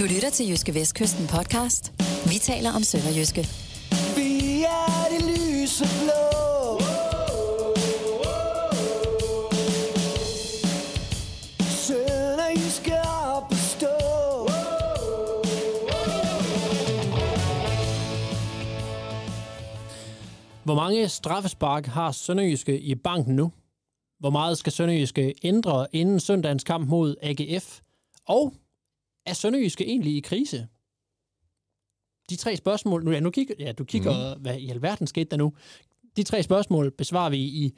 Du lytter til Jyske Vestkysten podcast. Vi taler om Sønderjyske. Vi er det lyse blå. Hvor mange straffespark har Sønderjyske i banken nu? Hvor meget skal Sønderjyske ændre inden søndagens kamp mod AGF? Og er Sønderjyske egentlig i krise? De tre spørgsmål, nu, ja, nu kigger, ja, du kigger, mm. hvad i alverden skete der nu? De tre spørgsmål besvarer vi i,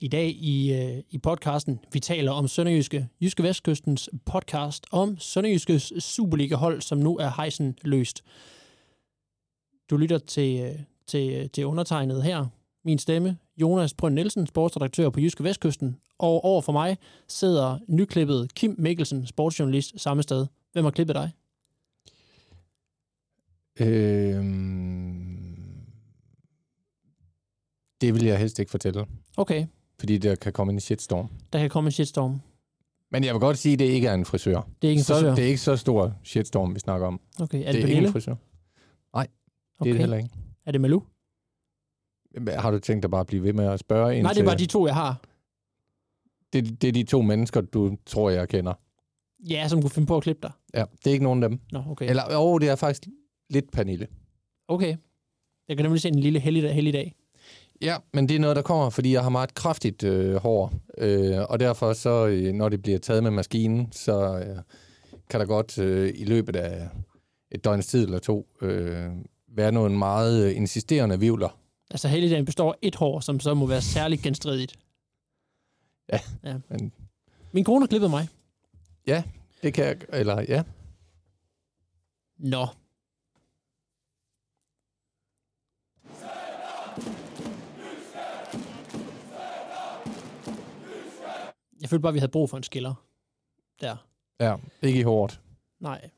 i dag i, øh, i podcasten. Vi taler om Sønderjyske, Jyske Vestkystens podcast om Sønderjyskes Superliga-hold, som nu er hejsen løst. Du lytter til, øh, til, øh, til undertegnet her. Min stemme, Jonas Brønd Nielsen, sportsredaktør på Jyske Vestkysten. Og over for mig sidder nyklippet Kim Mikkelsen, sportsjournalist samme sted. Hvem har klippet dig? Øhm, det vil jeg helst ikke fortælle, Okay, fordi der kan komme en shitstorm. der kan komme en shitstorm. Men jeg vil godt sige, at det ikke er en frisør. Det er ikke en så, frisør. Det er ikke så stor shitstorm, vi snakker om. Okay, er det, det er ikke Pernille? en frisør. Nej, det Okay. er det heller ikke. Er det Malou? Har du tænkt dig bare at blive ved med at spørge? Nej, det er indtil- bare de to, jeg har. det, det er de to mennesker, du tror, jeg kender. Ja, som kunne finde på at klippe dig. Ja, det er ikke nogen af dem. Nå, okay. Eller, jo, det er faktisk lidt Pernille. Okay. Jeg kan nemlig se en lille helligdag. helligdag. Ja, men det er noget, der kommer, fordi jeg har meget kraftigt øh, hår. Øh, og derfor, så, øh, når det bliver taget med maskinen, så øh, kan der godt øh, i løbet af et døgns tid eller to øh, være nogle meget øh, insisterende vivler. Altså, helligdagen består af et hår, som så må være særligt genstridigt. Ja, ja. men- Min kone har klippet mig. Ja, det kan jeg, eller ja. Nå. Jeg følte bare, vi havde brug for en skiller. Der. Ja, ikke i hårdt. Nej.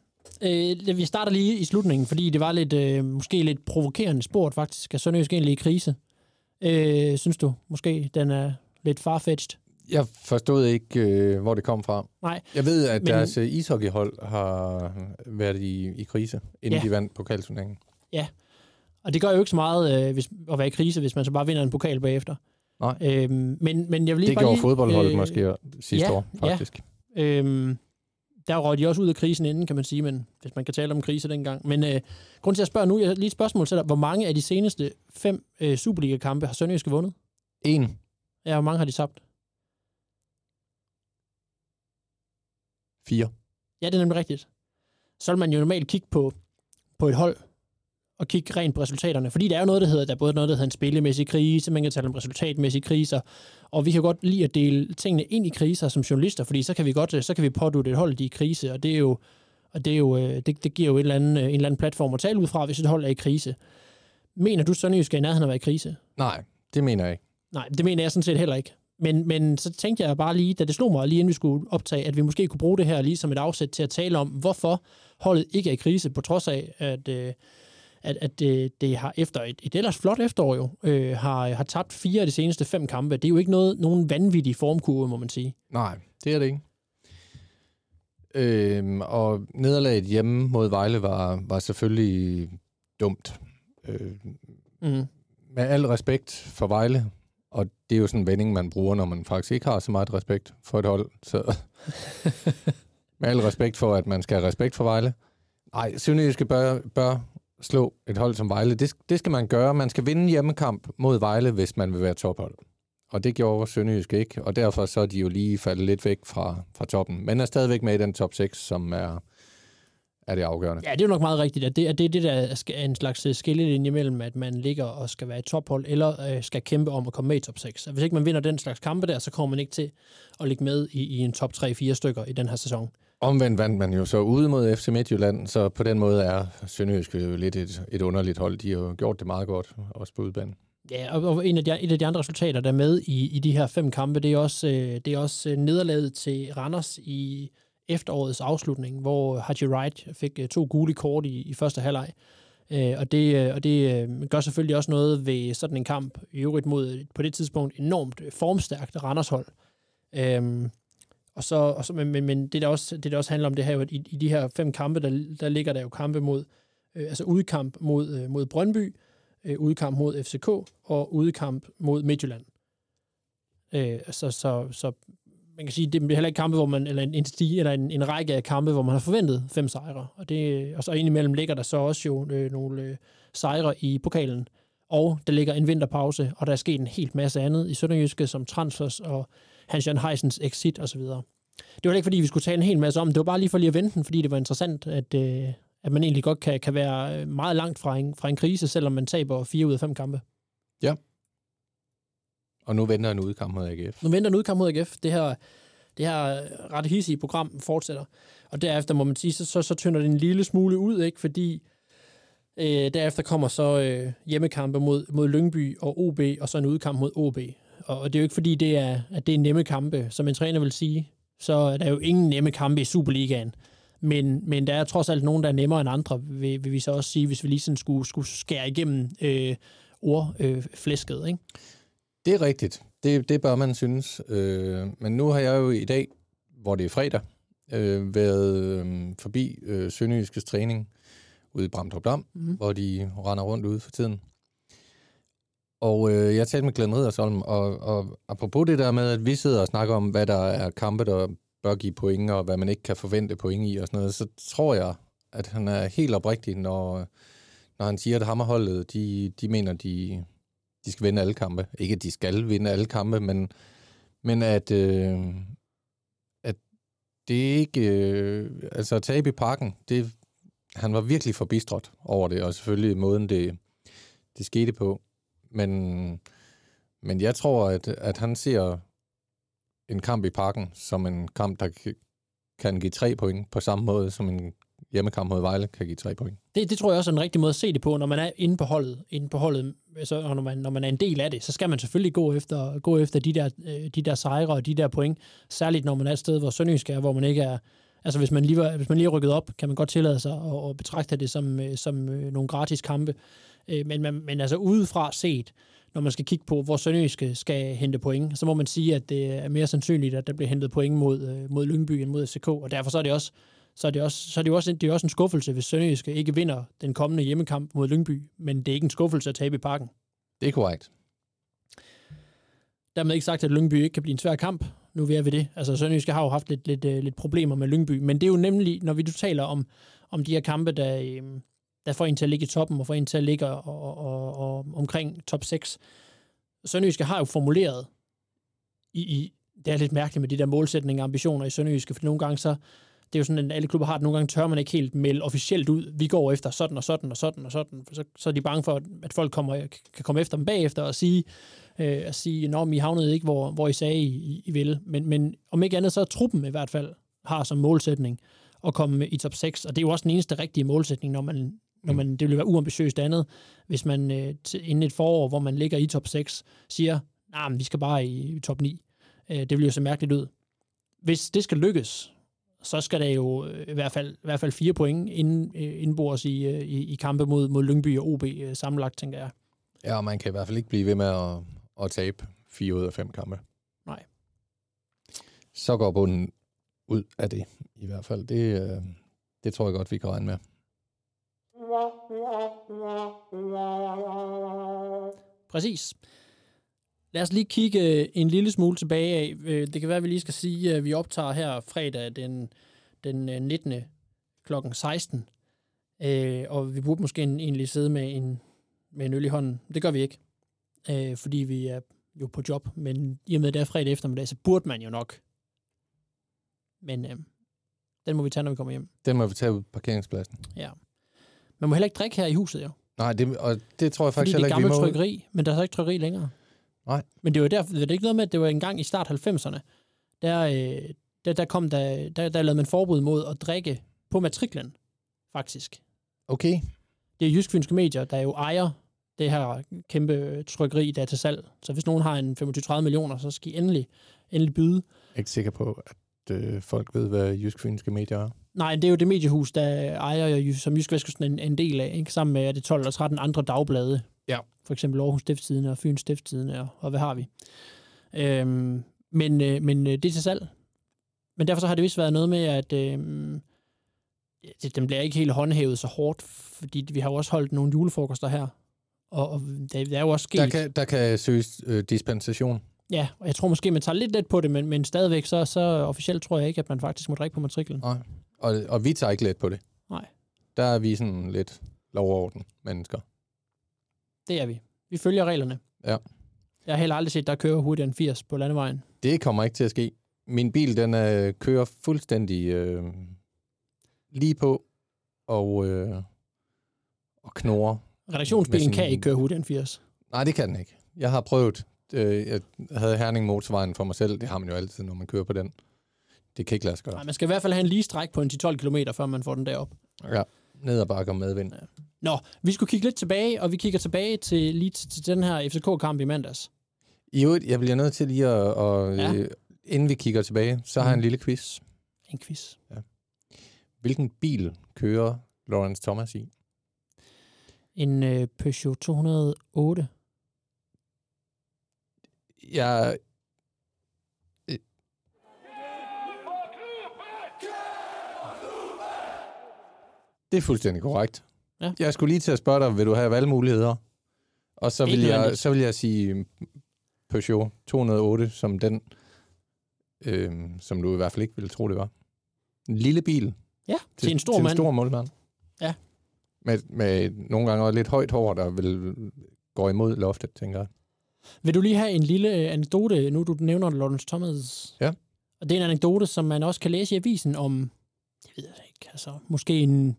Øh, vi starter lige i slutningen, fordi det var lidt, øh, måske lidt provokerende sport faktisk. Er Sønderjysk egentlig i krise? Øh, synes du måske, den er lidt farfetched? Jeg forstod ikke, øh, hvor det kom fra. Nej. Jeg ved, at Men- deres øh, ishockeyhold har været i, i krise, inden Ja. ja. de vandt pokalturneringen. Og det gør jo ikke så meget øh, hvis, at være i krise, hvis man så bare vinder en pokal bagefter. Nej. Øhm, men, men jeg vil lige Det bare gjorde lige, fodboldholdet øh, måske sidste ja, år, ja. faktisk. Øhm, der røg de også ud af krisen inden, kan man sige, men hvis man kan tale om krise dengang. Men øh, grund til at spørge nu, jeg lige et spørgsmål til dig. Hvor mange af de seneste fem øh, Superliga-kampe har Sønderjyske vundet? En. Ja, hvor mange har de tabt? Fire. Ja, det er nemlig rigtigt. Så vil man jo normalt kigge på, på et hold, og kigge rent på resultaterne. Fordi der er jo noget, der hedder, der er både noget, der hedder en spillemæssig krise, man kan tale om resultatmæssige kriser, og vi kan godt lide at dele tingene ind i kriser som journalister, fordi så kan vi godt, så kan vi pådute et hold, i krise, og det er jo, og det, er jo, øh, det, det giver jo et eller andet, en eller anden platform at tale ud fra, hvis et hold er i krise. Mener du, Sønderjysk er i nærheden af at være i krise? Nej, det mener jeg ikke. Nej, det mener jeg sådan set heller ikke. Men, men så tænkte jeg bare lige, da det slog mig lige inden vi skulle optage, at vi måske kunne bruge det her lige som et afsæt til at tale om, hvorfor holdet ikke er i krise, på trods af, at, øh, at, at det, det har efter et, et ellers flot efterår jo, øh, har, har tabt fire af de seneste fem kampe. Det er jo ikke noget, nogen vanvittig formkurve, må man sige. Nej, det er det ikke. Øhm, og nederlaget hjemme mod Vejle var, var selvfølgelig dumt. Øh, Mm. med al respekt for Vejle, og det er jo sådan en vending, man bruger, når man faktisk ikke har så meget respekt for et hold. Så med al respekt for, at man skal have respekt for Vejle. Nej, Sønderjyske bør, bør slå et hold som Vejle. Det, det skal man gøre. Man skal vinde hjemmekamp mod Vejle, hvis man vil være tophold. Og det gjorde Sønderjysk ikke, og derfor så er de jo lige faldet lidt væk fra, fra toppen. Men er stadigvæk med i den top 6, som er, er det afgørende. Ja, det er jo nok meget rigtigt, at det, at det er det, der er en slags øh, skillelinje mellem, at man ligger og skal være et tophold, eller øh, skal kæmpe om at komme med i top 6. Og hvis ikke man vinder den slags kampe der, så kommer man ikke til at ligge med i, i en top 3-4 stykker i den her sæson. Omvendt vandt man jo så ude mod FC Midtjylland, så på den måde er Sønderjysk jo lidt et, et underligt hold. De har jo gjort det meget godt, også på udbanen. Ja, og, og en af de, et af de andre resultater, der er med i, i de her fem kampe, det er også, øh, det er også øh, nederlaget til Randers i efterårets afslutning, hvor Haji Wright fik øh, to gule kort i, i første halvleg. Øh, og det, øh, og det øh, gør selvfølgelig også noget ved sådan en kamp, i øvrigt mod på det tidspunkt enormt formstærkt Randers-hold. Øhm, Og så, og så, men, men, det, der også, det, der også handler om, det her, at i, i de her fem kampe, der, der ligger der jo kampe mod, øh, altså udkamp mod, øh, mod Brøndby, øh, udkamp mod FCK og udkamp mod Midtjylland. Øh, så, så, så man kan sige, det er heller ikke kampe, hvor man, eller en, en, eller en, en række af kampe, hvor man har forventet fem sejre. Og, det, og så indimellem ligger der så også jo øh, nogle øh, sejre i pokalen. Og der ligger en vinterpause, og der er sket en helt masse andet i Sønderjyske, som transfers og Hans-Jan Heisens exit osv. Det var ikke, fordi vi skulle tale en hel masse om det. Det var bare lige for lige at vente den, fordi det var interessant, at, øh, at man egentlig godt kan, kan være øh, meget langt fra en, fra en krise, selvom man taber fire ud af fem kampe. Ja. Og nu venter en udkamp mod AGF. Nu venter en udkamp mod AGF. Det her, det her ret hissige program fortsætter. Og derefter må man sige, så, så, så tynder det en lille smule ud, ikke? fordi øh, derefter kommer så øh, hjemmekampe mod, mod Lyngby og OB, og så en udkamp mod OB. Og, og det er jo ikke fordi, det er, at det er nemme kampe, som en træner vil sige. Så er der jo ingen nemme kampe i Superligaen. Men, men der er trods alt nogen, der er nemmere end andre, vil, vil vi så også sige, hvis vi lige sådan skulle, skulle skære igennem øh, ordflæsket. Øh, ikke? Det er rigtigt. Det, det bør man synes. Øh, men nu har jeg jo i dag, hvor det er fredag, øh, været øh, forbi øh, Sønderjyskes træning ude i Bramdrup Dam, mm. hvor de render rundt ude for tiden. Og øh, jeg talte med Glenn Riddersholm, og, og apropos det der med, at vi sidder og snakker om, hvad der er kampe, der bør give point, og hvad man ikke kan forvente point i og sådan noget, så tror jeg, at han er helt oprigtig, når, når han siger, at hammerholdet, de, de mener, de, de skal vinde alle kampe. Ikke, at de skal vinde alle kampe, men, men at, øh, at det ikke... Øh, altså at tabe i parken, det, han var virkelig forbistret over det, og selvfølgelig måden, det, det skete på. Men, men jeg tror, at, at han ser en kamp i parken som en kamp, der kan give tre point på samme måde som en hjemmekamp mod Vejle kan give tre point. Det, det tror jeg også er en rigtig måde at se det på, når man er inde på holdet, inde på holdet altså, og når man, når man er en del af det, så skal man selvfølgelig gå efter, gå efter de, der, øh, de der sejre og de der point, særligt når man er et sted, hvor Sønderjysk er, hvor man ikke er, altså hvis man lige, var, hvis man lige er rykket op, kan man godt tillade sig at, at betragte det som, øh, som øh, nogle gratis kampe, men, men, men altså udefra set, når man skal kigge på, hvor Sønderjyske skal hente point, så må man sige, at det er mere sandsynligt, at der bliver hentet point mod, mod Lyngby end mod FCK, og derfor så er det også så er det også, så er det også, det er også en skuffelse, hvis Sønderjyske ikke vinder den kommende hjemmekamp mod Lyngby, men det er ikke en skuffelse at tabe i parken. Det er korrekt. Dermed ikke sagt, at Lyngby ikke kan blive en svær kamp. Nu er vi det. Altså Sønderjyske har jo haft lidt, lidt, lidt problemer med Lyngby, men det er jo nemlig, når vi du taler om, om de her kampe, der, øhm, der får en til at ligge i toppen, og får en til at ligge og, og, og, omkring top 6. Sønderjyske har jo formuleret i, i, det er lidt mærkeligt med de der målsætninger og ambitioner i Sønderjyske, for nogle gange så, det er jo sådan, at alle klubber har det. Nogle gange tør man ikke helt melde officielt ud. Vi går efter sådan og sådan og sådan og sådan. Så, så er de bange for, at folk kommer, kan komme efter dem bagefter og sige, øh, at sige, Nå, I havnede ikke, hvor, hvor I sagde, I, I ville. Men, men om ikke andet, så er truppen i hvert fald har som målsætning at komme i top 6. Og det er jo også den eneste rigtige målsætning, når man, når man, det ville være uambitiøst andet, hvis man øh, inden et forår, hvor man ligger i top 6, siger, nej, nah, vi skal bare i top 9. Øh, det vil jo se mærkeligt ud. Hvis det skal lykkes, så skal der jo øh, i hvert fald, i hvert fald fire point ind, øh, indbords i, øh, i, i kampe mod, mod Lyngby og OB sammenlagt, tænker jeg. Ja, og man kan i hvert fald ikke blive ved med at, at tabe fire ud af fem kampe. Nej. Så går bunden ud af det, i hvert fald. Det, det tror jeg godt, vi kan regne med. Præcis. Lad os lige kigge øh, en lille smule tilbage af. Øh, det kan være, at vi lige skal sige, at vi optager her fredag den, den 19. kl. 16. Og vi burde måske egentlig sidde med en, med en øl i hånden. Det gør vi ikke, øh, fordi vi er jo på job. Men i og med, det er fredag eftermiddag, så burde man jo nok. Men øh, den må vi tage, når vi kommer hjem. Den må vi tage ud på parkeringspladsen. Ja. Man må heller ikke drikke her i huset, jo. Nej, det, og det tror jeg faktisk heller ikke, vi må. Fordi det er gammelt trykkeri, men der er så ikke trykkeri længere. Nej. Men det var derfor, det er ikke noget med, at det var en gang i start 90'erne, der, øh, der, der, kom der, der, der lavede man forbud mod at drikke på matriklen, faktisk. Okay. Det er Jysk Fynske Medier, der jo ejer det her kæmpe trykkeri, der er til salg. Så hvis nogen har en 25-30 millioner, så skal I endelig, endelig byde. Jeg er ikke sikker på, at øh, folk ved, hvad Jysk Fynske Medier er. Nej, det er jo det mediehus, der ejer, som Jysk Vestkysten en, en del af, ikke? sammen med det 12 eller 13 andre dagblade Ja. For eksempel Aarhus Stiftstidende og Fyns Stiftstidende, og, og hvad har vi? Øhm, men, øh, men øh, det er til salg. Men derfor så har det vist været noget med, at øh, det, den bliver ikke helt håndhævet så hårdt, fordi vi har jo også holdt nogle julefrokoster her. Og, og der, der er jo også sket... Der kan, der kan søges øh, dispensation. Ja, og jeg tror måske, man tager lidt let på det, men, men stadigvæk, så, så officielt tror jeg ikke, at man faktisk må drikke på matriklen. Nej. Og, og vi tager ikke let på det. Nej. Der er vi sådan lidt lovorden mennesker. Det er vi. Vi følger reglerne. Ja. Jeg har heller aldrig set, der kører hurtigere end 80 på landevejen. Det kommer ikke til at ske. Min bil, den øh, kører fuldstændig øh, lige på og, øh, og knurrer. Redaktionsbilen sin- kan ikke køre hurtigere end 80. Nej, det kan den ikke. Jeg har prøvet. Øh, jeg havde Herning motorvejen for mig selv. Det har man jo altid, når man kører på den. Det kan ikke lade sig gøre. Nej, man skal i hvert fald have en lige stræk på en 10-12 km, før man får den derop. Ja, ned og bakke og medvind. Nå, vi skulle kigge lidt tilbage, og vi kigger tilbage til lige til, til den her FCK-kamp i mandags. I øvrigt, jeg bliver nødt til lige at, og, Ja. ja. øh, inden vi kigger tilbage, så har jeg en Mhm. lille quiz. En quiz. Hvilken bil kører Lawrence Thomas i? En øh, Peugeot 208. Jeg... Øh. Det er fuldstændig korrekt. Ja. Jeg skulle lige til at spørge dig, vil du have valgmuligheder? Og så vil, jeg, så vil jeg sige Peugeot 208 som den, øh, som du i hvert fald ikke ville tro, det var. En lille bil Ja, til, til en stor til mand. en stor målmand. Ja. Med, med nogle gange også lidt højt hår, der vil gå imod loftet, tænker jeg. Vil du lige have en lille øh, anekdote, nu du nævner Lawrence Thomas? Ja. Og det er en anekdote, som man også kan læse i avisen om, jeg ved det ikke, altså måske en,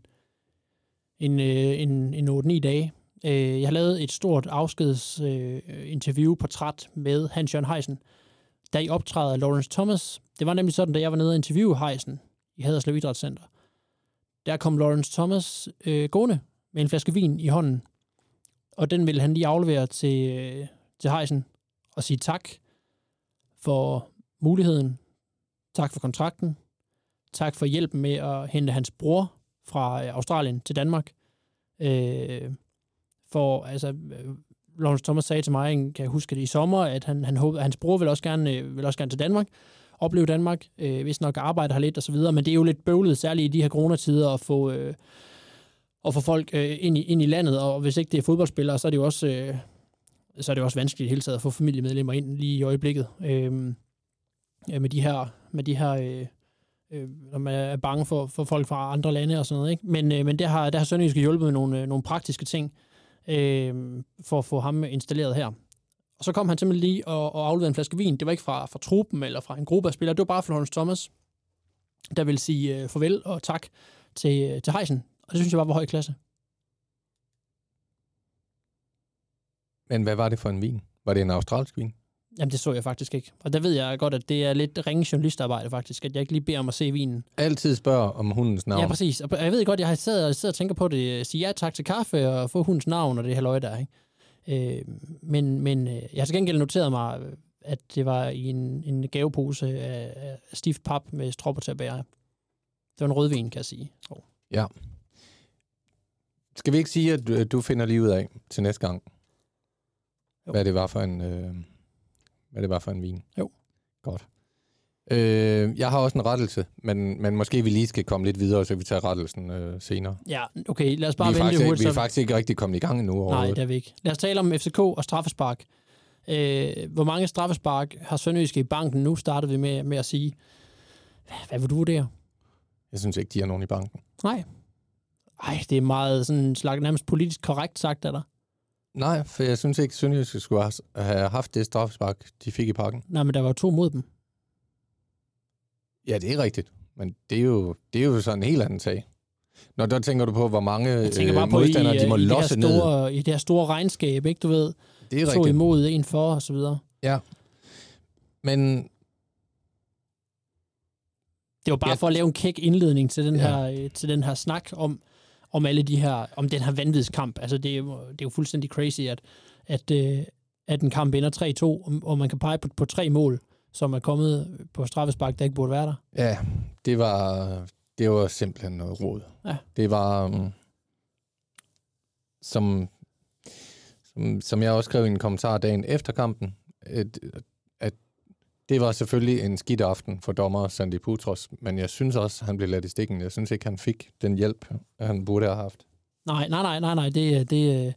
en, øh, en, en 8-9 dage. Øh, jeg har lavet et stort afskedsinterview, øh, interview, portræt med Hans Jørgen Heisen, der i optræder Lawrence Thomas. Det var nemlig sådan, da jeg var nede og interviewe Heisen i Haderslev Idrætscenter. Der kom Lawrence Thomas øh, gående med en flaske vin i hånden, og den ville han lige aflevere til, øh, til Heisen og sige tak for muligheden, tak for kontrakten, tak for hjælpen med at hente hans bror fra øh, Australien til Danmark. Øh, for, altså, øh, Lawrence Thomas sagde til mig, kan jeg huske det i sommer, at han, han håbede, at hans bror vil også gerne, øh, vil også gerne til Danmark, opleve Danmark, øh, hvis nok arbejde har lidt og så videre, men det er jo lidt bøvlet, særligt i de her coronatider, at få, øh, at få folk øh, ind, i, ind i landet, og hvis ikke det er fodboldspillere, så er det jo også, øh, så er det jo også vanskeligt i hele taget at få familiemedlemmer ind lige i øjeblikket. Øh, med de her, med de her øh, øh, når man er bange for, for folk fra andre lande og sådan noget. Ikke? Men, øh, men der har, der har Sønderjysk hjulpet med nogle, øh, nogle praktiske ting øh, for at få ham installeret her. Og så kom han simpelthen lige og, og afleverede en flaske vin. Det var ikke fra, fra truppen eller fra en gruppe af spillere. Det var bare Florence Thomas, der vil sige øh, farvel og tak til, øh, til Heisen. Og det synes jeg var var høj klasse. Men hvad var det for en vin? Var det en australsk vin? Jamen, det så jeg faktisk ikke. Og der ved jeg godt, at det er lidt ringe journalistarbejde faktisk, at jeg ikke lige beder om at se vinen. Altid spørg om hundens navn. Ja, præcis. Og jeg ved godt, jeg har siddet og, siddet og tænker på det. Sige ja tak til kaffe og få hundens navn og det her løg der. Ikke? Øh, men, men øh, jeg har til gengæld noteret mig, øh, at det var i en, en gavepose af, af stift pap med stropper til at bære. Det var en rødvin, kan jeg sige. Oh. Skal vi ikke sige, at du, du finder lige ud af til næste gang, Jo. hvad det var for en, øh, hvad det var for en vin? Jo. Godt. Øh, jeg har også en rettelse, men, men måske vi lige skal komme lidt videre, så vi tager rettelsen øh, senere. Ja, okay, lad os bare vende faktisk, det ikke, hurtigt. vi er faktisk ikke rigtig kommet i gang endnu Nej, det er vi ikke. Lad os tale om FCK og straffespark. Øh, hvor mange straffespark har Sønderjyske i banken? Nu startede vi med, med at sige, hvad, hvad vil du vurdere? Jeg synes ikke, de har nogen i banken. Nej. Ej, det er meget sådan slags nærmest politisk korrekt sagt af dig. Nej, for jeg synes ikke, Sønderjyske skulle have- haft det straffespark, de fik i pakken. Nej, men der var to mod dem. Ja, det er rigtigt. Men det er jo, det er jo sådan en helt anden sag. Når der tænker du på, hvor mange øh, bare på i, modstandere, de må i, det her losse ned. store, i det her store regnskab, ikke? Du ved, Det er to rigtigt. imod, en for, og så videre. Men Det var bare Ja. for at lave en kæk indledning til den, Ja. her, øh, til den her snak om, om alle de her, om den her vanvidskamp. Altså, det er, jo, det er jo fuldstændig crazy, at, at, øh, at en kamp ender 3-2, og, man kan pege på, på tre mål, som er kommet på straffespark, der ikke burde være der. ja, det var, det var simpelthen noget råd. Ja. Det var, um, som, som, som jeg også skrev i en kommentar dagen efter kampen, at det var selvfølgelig en skidt aften for dommer Sandy Putros, men jeg synes også, han blev ladt i stikken. Jeg synes ikke, han fik den hjælp, han burde have haft. Nej, nej, nej, nej, nej, det, øh, det, øh,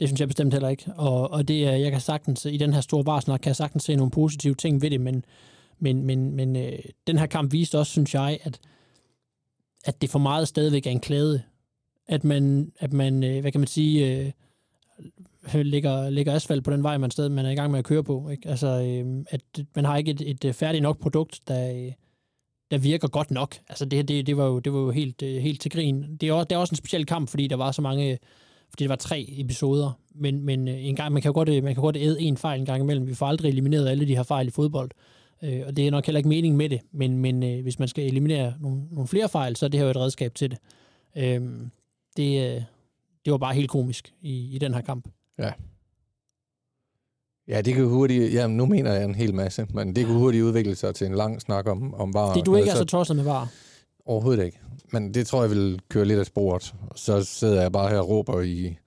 det synes jeg bestemt heller ikke. Og, og det, jeg kan sagtens, i den her store barsnak, kan jeg sagtens se nogle positive ting ved det, men, men, men, men øh, den her kamp viste også, synes jeg, at, at det for meget stadigvæk er en klæde. At man, at man øh, hvad kan man sige, øh, Øh, lægger, lægger asfalt på den vej, man sted, man er i gang med at køre på. Ikke? Altså, øh, at man har ikke et, et øh, færdigt nok produkt, der, øh, der virker godt nok. Altså, det, det, det, var, jo, det var jo helt, øh, helt til grin. Det er, også, det er også en speciel kamp, fordi der var så mange øh, fordi det var tre episoder, men, men en gang, man kan godt, man kan godt æde en fejl en gang imellem. Vi får aldrig elimineret alle de her fejl i fodbold, øh, og det er nok heller ikke meningen med det, men, men øh, hvis man skal eliminere nogle, nogle flere fejl, så er det her jo et redskab til det. Øhm, øh, det, det var bare helt komisk i, i den her kamp. Ja. Ja, det kan hurtigt, ja, nu mener jeg en hel masse, men det kan hurtigt udvikle sig til en lang snak om, om var. Det du ikke er så tosset med var? Overhovedet ikke. Men det tror jeg vil køre lidt af sporet. Så sidder jeg bare her og råber i...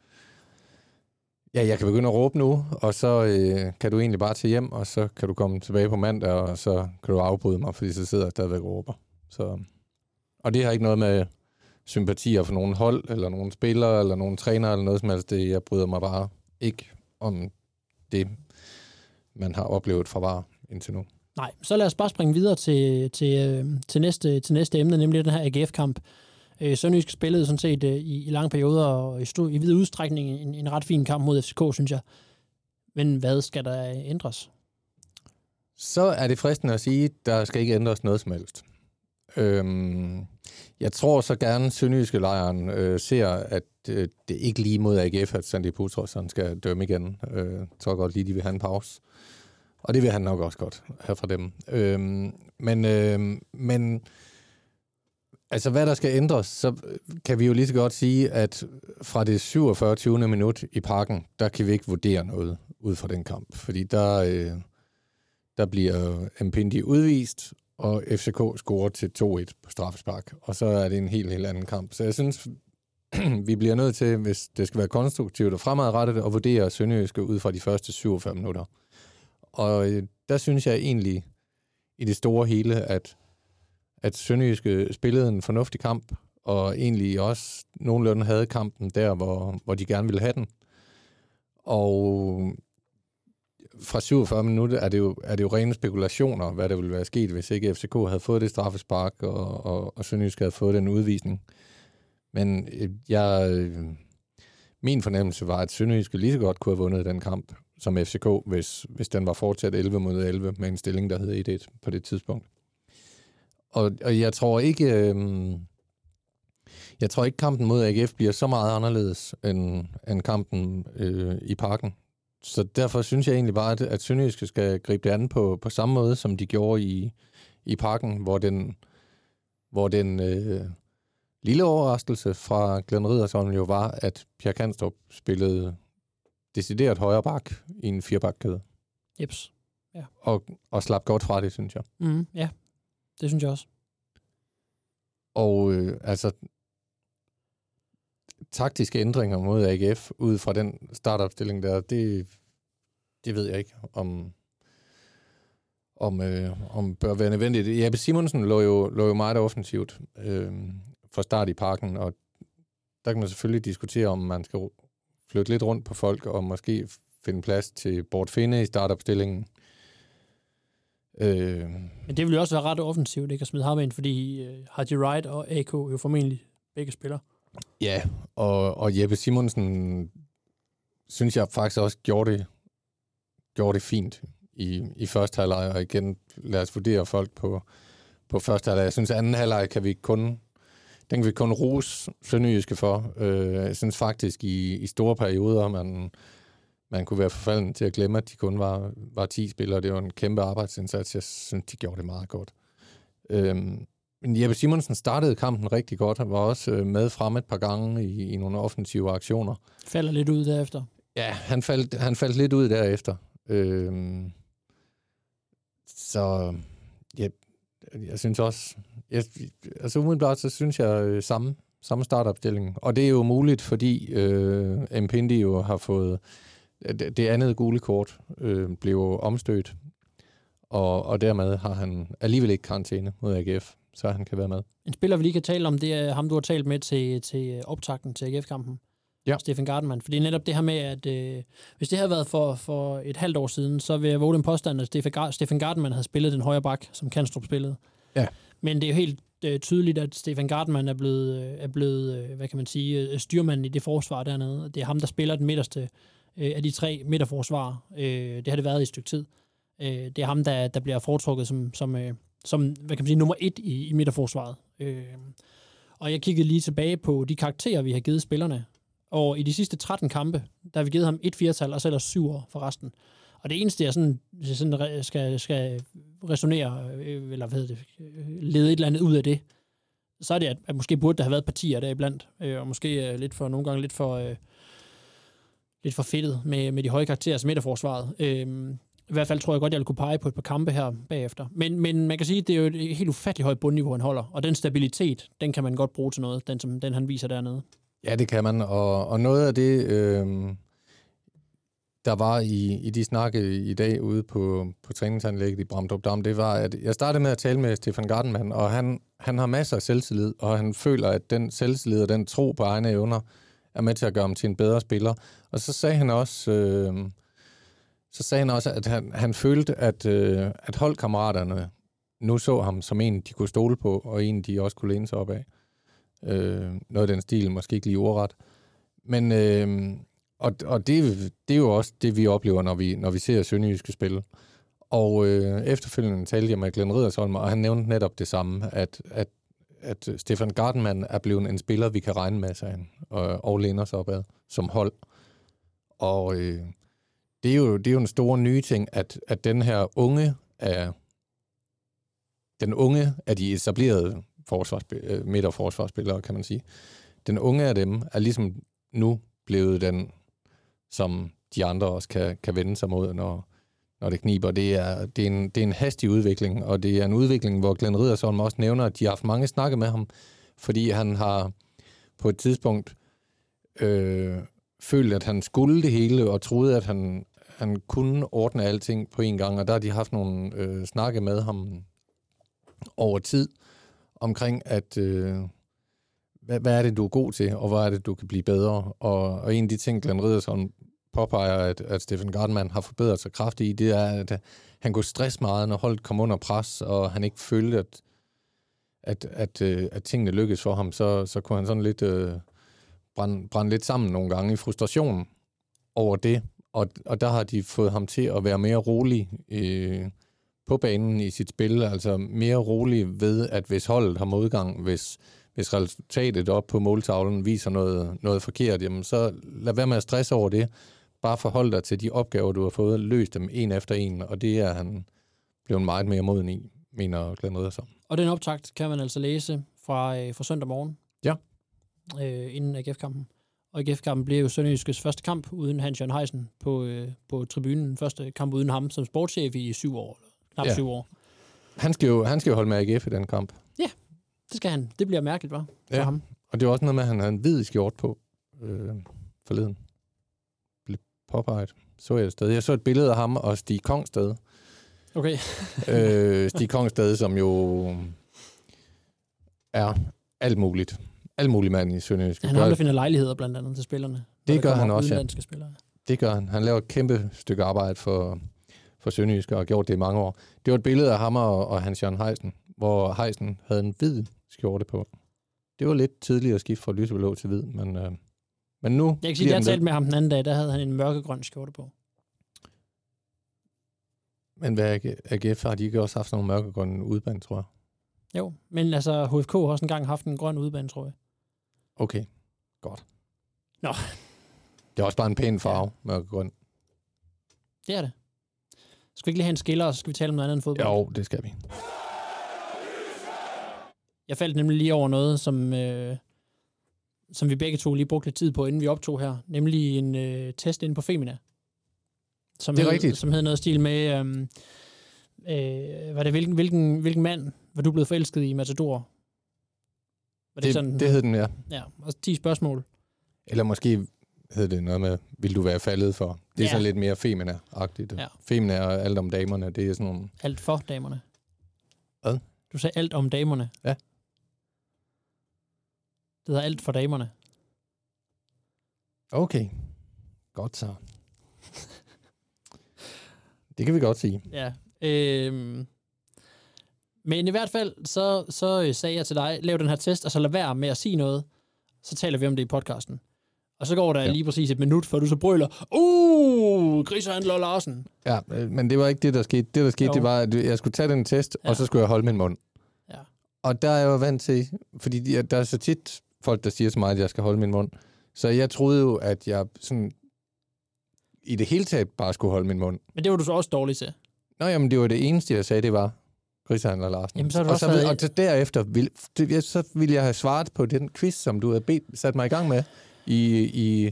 Ja, jeg kan begynde at råbe nu, og så øh, kan du egentlig bare tage hjem, og så kan du komme tilbage på mandag, og så kan du afbryde mig, fordi så sidder jeg stadigvæk og råber. Så, og det har ikke noget med sympatier for nogen hold, eller nogen spillere, eller nogen træner, eller noget som helst. Det, jeg bryder mig bare ikke om det, man har oplevet fra VAR indtil nu. Nej, så lad os bare springe videre til, til, øh, til, næste, til næste emne, nemlig den her AGF-kamp. Øh, Sønderjysk spillede sådan set øh, i, i lange perioder og i, stod, i vid udstrækning en, en ret fin kamp mod FCK, synes jeg. Men hvad skal der ændres? Så er det fristende at sige, at der skal ikke ændres noget som helst. Øhm, jeg tror så gerne, at Sønderjyske lejren øh, ser, at øh, det ikke lige mod AGF, at Sandy Putros skal dømme igen. Øh, jeg tror godt lige, de vil have en pause. Og det vil han nok også godt have fra dem. Øh, men, øh, men altså, hvad der skal ændres, så kan vi jo lige så godt sige, at fra det 47. 20. minut i parken, der kan vi ikke vurdere noget ud fra den kamp. Fordi der, øh, der bliver Mpindi udvist, og FCK scorer til 2-1 på straffespark. Og så er det en helt, helt anden kamp. Så jeg synes, vi bliver nødt til, hvis det skal være konstruktivt og fremadrettet, at vurdere Sønderjyske ud fra de første 47 minutter. Og øh, der synes jeg egentlig i det store hele, at, at Sønderjyske øh, spillede en fornuftig kamp, og egentlig også nogenlunde havde kampen der, hvor, hvor de gerne ville have den. Og fra 47 minutter er det, jo, er det jo rene spekulationer, hvad der ville være sket, hvis ikke FCK havde fået det straffespark, og, og, og Sønderjysk havde fået den udvisning. Men øh, jeg, øh, min fornemmelse var, at Sønderjysk lige så godt kunne have vundet den kamp som FCK, hvis, hvis den var fortsat 11 mod 11 med en stilling, der hed 1-1 på det tidspunkt. Og, og jeg tror ikke... Øh, jeg tror ikke, kampen mod AGF bliver så meget anderledes end, end kampen øh, i parken. Så derfor synes jeg egentlig bare, at, at Sønderjyske skal gribe det an på, på samme måde, som de gjorde i, i parken, hvor den, hvor den øh, lille overraskelse fra Glenn Riddersholm jo var, at Pierre Kanstrup spillede decideret højre bak i en firebakkæde. Jeps. Ja. Og, og slap godt fra det, synes jeg. Mm, ja, det synes jeg også. Og øh, altså, taktiske ændringer mod AGF ud fra den startopstilling der, det, det ved jeg ikke, om, om, øh, om bør være nødvendigt. Jeppe Simonsen lå jo, lå jo meget offensivt øh, fra start i parken, og der kan man selvfølgelig diskutere, om man skal flytte lidt rundt på folk, og måske finde plads til Bort Finde i startopstillingen. Øh. Men det ville jo også være ret offensivt, ikke at smide ham ind, fordi øh, Haji Wright og AK jo formentlig begge spiller. Ja, og, og Jeppe Simonsen synes jeg faktisk også gjorde det, gjorde det fint i, i første halvleg, og igen lad os vurdere folk på, på første halvleg. Jeg synes, anden halvleg kan vi kun den kan vi kun rose Sønderjyske for. Øh, jeg synes faktisk, i, i store perioder, man, man kunne være forfalden til at glemme, at de kun var, var 10 spillere. Det var en kæmpe arbejdsindsats. Jeg synes, de gjorde det meget godt. Øh, men Jeppe Simonsen startede kampen rigtig godt. Han var også øh, med frem et par gange i, i nogle offensive aktioner. Falder lidt ud derefter. Ja, han faldt, han faldt lidt ud derefter. Øh, så ja, jeg synes også, jeg, altså umiddelbart, så synes jeg øh, samme, samme startopstilling. Og det er jo muligt, fordi øh, Mpindi jo har fået det, det andet gule kort, øh, blev omstødt. og, og dermed har han alligevel ikke karantæne mod AGF, så han kan være med. En spiller, vi lige kan tale om, det er ham, du har talt med til, til optakten til AGF-kampen. Ja. Stefan Gardenman. For det er netop det her med, at øh, hvis det havde været for, for et halvt år siden, så vil jeg våge den påstand, at Stefan, Gar- Stefan Gardenman havde spillet den højre bak, som Kanstrup spillede. Ja. Men det er jo helt øh, tydeligt, at Stefan Gardenman er blevet, øh, er blevet øh, hvad kan man sige, øh, styrmanden i det forsvar dernede. Det er ham, der spiller den midterste øh, af de tre midterforsvar. Øh, det har det været i et stykke tid. Øh, det er ham, der, der bliver foretrukket som, som, øh, som hvad kan man sige, nummer et i, i midterforsvaret. Øh, og jeg kiggede lige tilbage på de karakterer, vi har givet spillerne. Og i de sidste 13 kampe, der har vi givet ham et firtal, og så ellers syv år for resten. Og det eneste, jeg sådan, jeg sådan skal, skal resonere, øh, eller hvad hedder det, lede et eller andet ud af det, så er det, at, at måske burde der have været partier der iblandt, øh, og måske øh, lidt for, nogle gange lidt for, øh, lidt for fedtet med, med de høje karakterer som midterforsvaret. Øh, i hvert fald tror jeg godt, jeg vil kunne pege på et par kampe her bagefter. Men, men man kan sige, at det er jo et helt ufatteligt højt bundniveau, han holder, og den stabilitet, den kan man godt bruge til noget, den, som, den han viser dernede. Ja, det kan man, og, og noget af det, øh, der var i, i de snakke i dag ude på, på træningsanlægget i Bramdrup Dam, det var, at jeg startede med at tale med Stefan Gardenman, og han, han har masser af selvtillid, og han føler, at den selvtillid og den tro på egne evner er med til at gøre ham til en bedre spiller. Og så sagde han også, øh, så sagde han også at han, han følte, at, øh, at holdkammeraterne nu så ham som en, de kunne stole på, og en, de også kunne læne sig op af. Øh, noget af den stil, måske ikke lige ordret. Men, øh, og, og det, det er jo også det, vi oplever, når vi, når vi ser Sønderjyske spille. Og øh, efterfølgende talte jeg med Glenn Riddersholm, og han nævnte netop det samme, at, at, at Stefan Gardenman er blevet en spiller, vi kan regne med, sig og, og læne os opad som hold. Og øh, det, er jo, det er jo en stor nye ting, at, at den her unge af, den unge af de etablerede øh, forsvarsspillere, midterforsvarsspillere, kan man sige. Den unge af dem er ligesom nu blevet den, som de andre også kan, kan vende sig mod, når, når det kniber. Det er, det, er en, det er en hastig udvikling, og det er en udvikling, hvor Glenn Riddersholm også nævner, at de har haft mange snakke med ham, fordi han har på et tidspunkt øh, følt, at han skulle det hele, og troede, at han, han kunne ordne alting på en gang, og der har de haft nogle øh, snakke med ham over tid, omkring, at øh, hvad, hvad er det, du er god til, og hvad er det, du kan blive bedre. Og, og en af de ting, Glenn Riddersson påpeger, at, at Stefan Gardman har forbedret sig kraftigt i, det er, at han kunne stress meget, når holdet kom under pres, og han ikke følte, at, at, at, at, at tingene lykkedes for ham, så, så kunne han sådan lidt øh, brænde, brænde lidt sammen nogle gange i frustration over det. Og, og der har de fået ham til at være mere rolig øh, på banen i sit spil, altså mere rolig ved, at hvis holdet har modgang, hvis, hvis resultatet op på måltavlen viser noget, noget forkert, jamen så lad være med at stresse over det. Bare forhold dig til de opgaver, du har fået, løs dem en efter en, og det er han blevet meget mere moden i, mener Glenn Riddersson. Og den optakt kan man altså læse fra, øh, fra søndag morgen. Ja. Øh, inden AGF-kampen. Og AGF-kampen blev jo Sønderjyskes første kamp uden Hans Jørgen Heisen på, øh, på tribunen. Første kamp uden ham som sportschef i syv år. Knap Ja. syv år. Han skal, jo, han skal jo holde med AGF i den kamp. Det skal han. Det bliver mærkeligt, var for Ja. ham. Og det er også noget med, at han havde en hvid skjort på øh, forleden. Blev påpeget. Så jeg et sted. Jeg så et billede af ham og Stig Kongsted. Okay. øh, Stig Kongsted, som jo er alt muligt. Alt muligt mand i Sønderjysk. Han har der finder lejligheder blandt andet til spillerne. Det gør han også, ja. spillere. Det gør han. Han laver et kæmpe stykke arbejde for, for Sønderjysk og har gjort det i mange år. Det var et billede af ham og, og Hans Jørgen Heisen, hvor Heisen havde en hvid skjorte på. Det var lidt tidligere at skifte fra lyseblå til hvid, men, øh, men nu Jeg kan sige, at jeg talte med ham den anden dag, der havde han en mørkegrøn skjorte på. Men hvad er AGF har de ikke også haft sådan nogle mørkegrønne udband, tror jeg? Jo, men altså HFK har også engang haft en grøn udbane, tror jeg. Okay, godt. Nå. Det er også bare en pæn farve, ja. mørkegrøn. Det er det. Skal vi ikke lige have en skiller, og så skal vi tale om noget andet end fodbold? Jo, det skal vi. Jeg faldt nemlig lige over noget, som, øh, som vi begge to lige brugte lidt tid på, inden vi optog her. Nemlig en øh, test inde på Femina. Som Det er hed, rigtigt. Som havde noget stil med, øh, øh, var det, hvilken, hvilken, hvilken mand var du blevet forelsket i Matador? Var det, Det, sådan? det hed den, ja. Ja, og 10 spørgsmål. Eller måske hedder det noget med, vil du være faldet for? Det er Ja. sådan lidt mere femina-agtigt. Ja. Femina og alt om damerne, det er sådan nogle... Alt for damerne. Hvad? Du sagde alt om damerne. Ja. Det hedder alt for damerne. Okay, godt så. det kan vi godt sige. Ja. Øhm. Men i hvert fald, så, så øh, sagde jeg til dig, lav den her test, og så lad være med at sige noget. Så taler vi om det i podcasten. Og så går der Ja. lige præcis et minut, før du så brøler, uh, grisehandler Larsen. Ja, øh, men det var ikke det, der skete. Det, der skete, Jo. det var, at jeg skulle tage den test, ja. Og så skulle jeg holde min mund. Ja. Og der er jeg jo vant til, fordi de- der er så tit folk, der siger til mig, at jeg skal holde min mund. Så jeg troede jo, at jeg sådan i det hele taget bare skulle holde min mund. Men det var du så også dårlig til. Nå, jamen, det var det eneste, jeg sagde, det var Grisehandler Larsen. Jamen, så du og, så, været- og så derefter, vil, det, så ville jeg have svaret på den quiz, som du havde bedt, sat mig i gang med i, i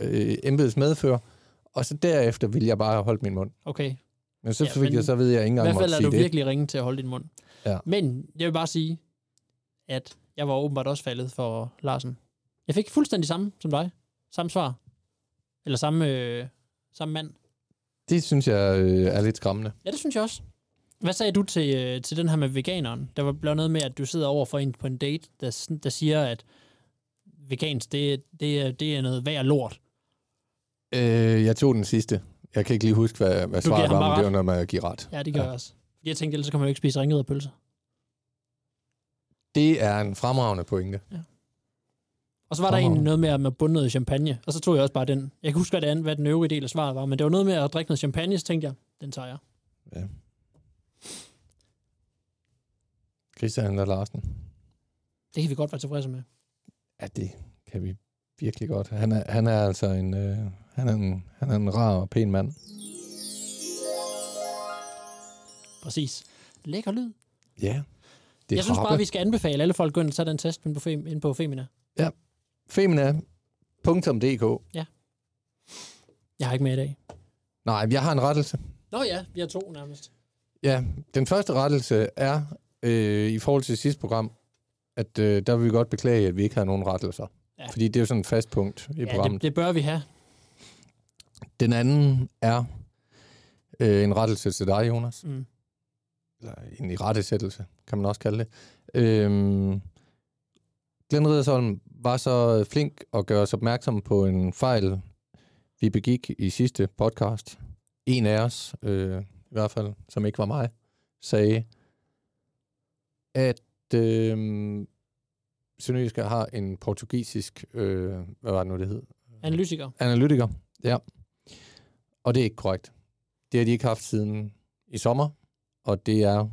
øh, embedets medfør. Og så derefter ville jeg bare have holdt min mund. Okay. Men så Ja, men jeg, så ved jeg ikke I engang hvert fald er du det. virkelig ringe til at holde din mund. Ja. Men jeg vil bare sige, at jeg var åbenbart også faldet for Larsen. Jeg fik fuldstændig samme som dig. Samme svar. Eller samme, øh, samme mand. Det synes jeg øh, er lidt skræmmende. Ja, det synes jeg også. Hvad sagde du til, øh, til den her med veganeren? Der var blevet noget med, at du sidder over for en på en date, der, der siger, at vegansk, det, det, det er noget værd lort. Øh, jeg tog den sidste. Jeg kan ikke lige huske, hvad, hvad svaret var, men det var noget med at give ret. Ja, det gør Ja. ja. jeg også. Fordi jeg tænkte, ellers så kan man jo ikke spise ringede pølser. Det er en fremragende pointe. Og så var der en noget med, at man bunde noget champagne, og så tog jeg også bare den. Jeg kan huske, hvad, det andet, hvad den øvrige del af svaret var, men det var noget med at drikke noget champagne, så tænkte jeg, den tager jeg. Ja. Christian og Larsen. Det kan vi godt være tilfredse med. Ja, det kan vi virkelig godt. Han er, han er altså en, øh, han er en, han er en rar og pæn mand. Præcis. Lækker lyd. Ja. Det er jeg synes bare, vi skal anbefale alle folk at ind tage den test inde på, Fem, inde på Femina. Femina.dk Jeg har ikke med i dag. Nej, jeg har en rettelse. Nå ja, vi har to nærmest. Ja, den første rettelse er øh, i forhold til sidste program, at øh, der vil vi godt beklage, at vi ikke har nogen rettelser. Ja. Fordi det er jo sådan et fast punkt i Ja, programmet. det, det bør vi have. Den anden er øh, en rettelse til dig, Jonas. Mm. Eller en irettesættelse, kan man også kalde det. Øhm, Glenn Riddersholm var så flink at gøre os opmærksom på en fejl, vi begik i sidste podcast. En af os, øh, i hvert fald, som ikke var mig, sagde, at øh, Sønderjyske har en portugisisk, øh, hvad var det nu, det hed? Analytiker. Analytiker, ja. Og det er ikke korrekt. Det har de ikke haft siden i sommer, og det er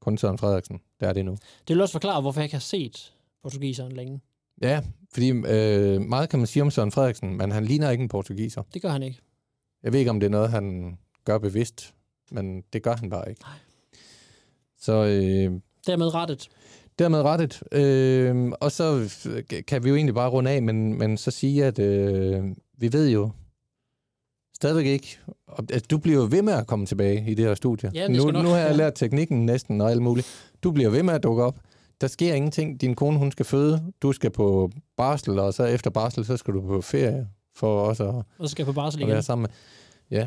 kun Søren Frederiksen, der er det nu. Det vil også forklare, hvorfor jeg ikke har set portugiseren længe. Ja, fordi øh, meget kan man sige om Søren Frederiksen, men han ligner ikke en portugiser. Det gør han ikke. Jeg ved ikke, om det er noget, han gør bevidst, men det gør han bare ikke. Nej. Så øh, Dermed rettet. dermed rettet. Øh, og så kan vi jo egentlig bare runde af, men, men så sige, at øh, vi ved jo stadigvæk ikke, at du bliver ved med at komme tilbage i det her studie. Ja, det nu, nok- nu har jeg lært teknikken næsten og alt muligt. Du bliver ved med at dukke op. Der sker ingenting. Din kone, hun skal føde. Du skal på barsel, og så efter barsel, så skal du på ferie for også at, Og skal på barsel igen. være sammen med. Ja.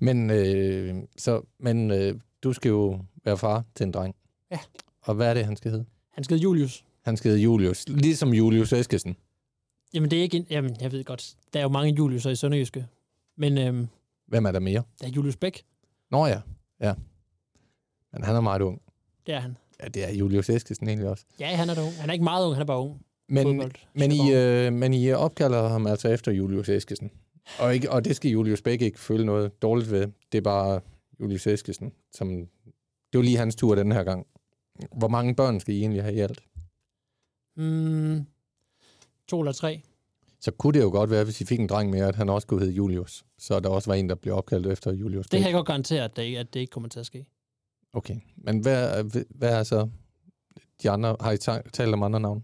Men, øh, så, men øh, du skal jo være far til en dreng. Ja. Og hvad er det, han skal hedde? Han skal hedde Julius. Han skal hedde Julius. Ligesom Julius Eskesen. Jamen, det er ikke... En, jamen, jeg ved godt. Der er jo mange Juliuser i Sønderjyske. Men øhm, Hvem er der mere? der er Julius Bæk. Nå ja, ja. Men han er meget ung. Det er han. Ja, det er Julius Eskesen egentlig også. Ja, han er da ung. Han er ikke meget ung, han er bare ung. Men, Fodbold. men, I, øh, men I opkalder ham altså efter Julius Eskesen. Og, ikke, og det skal Julius Bæk ikke føle noget dårligt ved. Det er bare Julius Eskesen, som... Det var lige hans tur den her gang. Hvor mange børn skal I egentlig have i alt? Mm, to eller tre. Så kunne det jo godt være, hvis I fik en dreng mere, at han også kunne hedde Julius. Så der også var en, der blev opkaldt efter Julius Det kan jeg godt garantere, at det, ikke, at det ikke kommer til at ske. Okay. Men hvad, hvad er så de andre? Har I ta- talt om andre navne?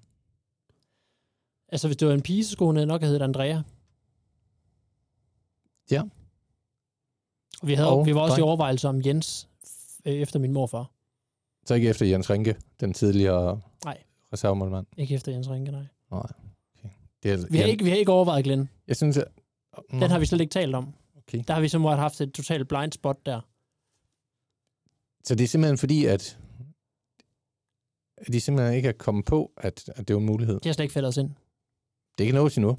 Altså, hvis det var en pige, så skulle hun nok have heddet Andrea. Ja. Og vi, havde, Og vi var også i dreng. overvejelse om Jens øh, efter min morfar. Så ikke efter Jens Rinke, den tidligere Nej. reservemålmand? Ikke efter Jens Rinke, nej. Nej. Okay. Det er, Vi har, jeg, ikke, vi har ikke overvejet Glenn. Jeg synes, at... Den har vi slet ikke talt om. Okay. Der har vi simpelthen haft et totalt blind spot der. Så det er simpelthen fordi, at de simpelthen ikke er kommet på, at, at det var en mulighed. Det har slet ikke faldet os ind. Det kan nås endnu.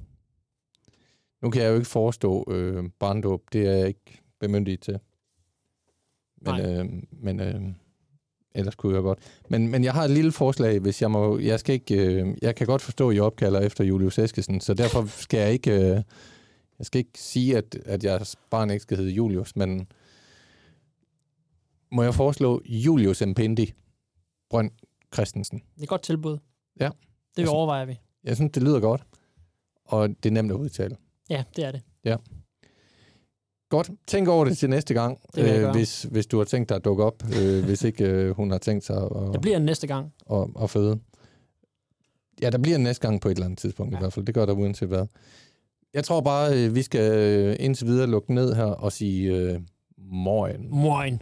Nu kan jeg jo ikke forestå øh, barndåb. Det er jeg ikke bemyndiget til. Men, Nej. øh, men øh, ellers kunne jeg godt. Men, men jeg har et lille forslag, hvis jeg må... Jeg, skal ikke, øh, jeg kan godt forstå, at I opkalder efter Julius Eskesen, så derfor skal jeg ikke... Øh, jeg skal ikke sige, at, at jeres barn ikke skal hedde Julius, men må jeg foreslå Julius Mpendi Brønd Christensen? Det er et godt tilbud. Ja. Det Altså- overvejer vi. Jeg synes, det lyder godt, og det er nemt at udtale. Ja, det er det. Godt. Tænk over det til næste gang, gøre. hvis, hvis du har tænkt dig at dukke op, øh, hvis ikke øh, hun har tænkt sig at, bliver en næste gang. at, at føde. Ja, der bliver en næste gang på et eller andet tidspunkt ja. I hvert fald. Det gør der uanset hvad. Jeg tror bare, øh, vi skal øh, indtil videre lukke ned her og sige øh, morgen. Moin.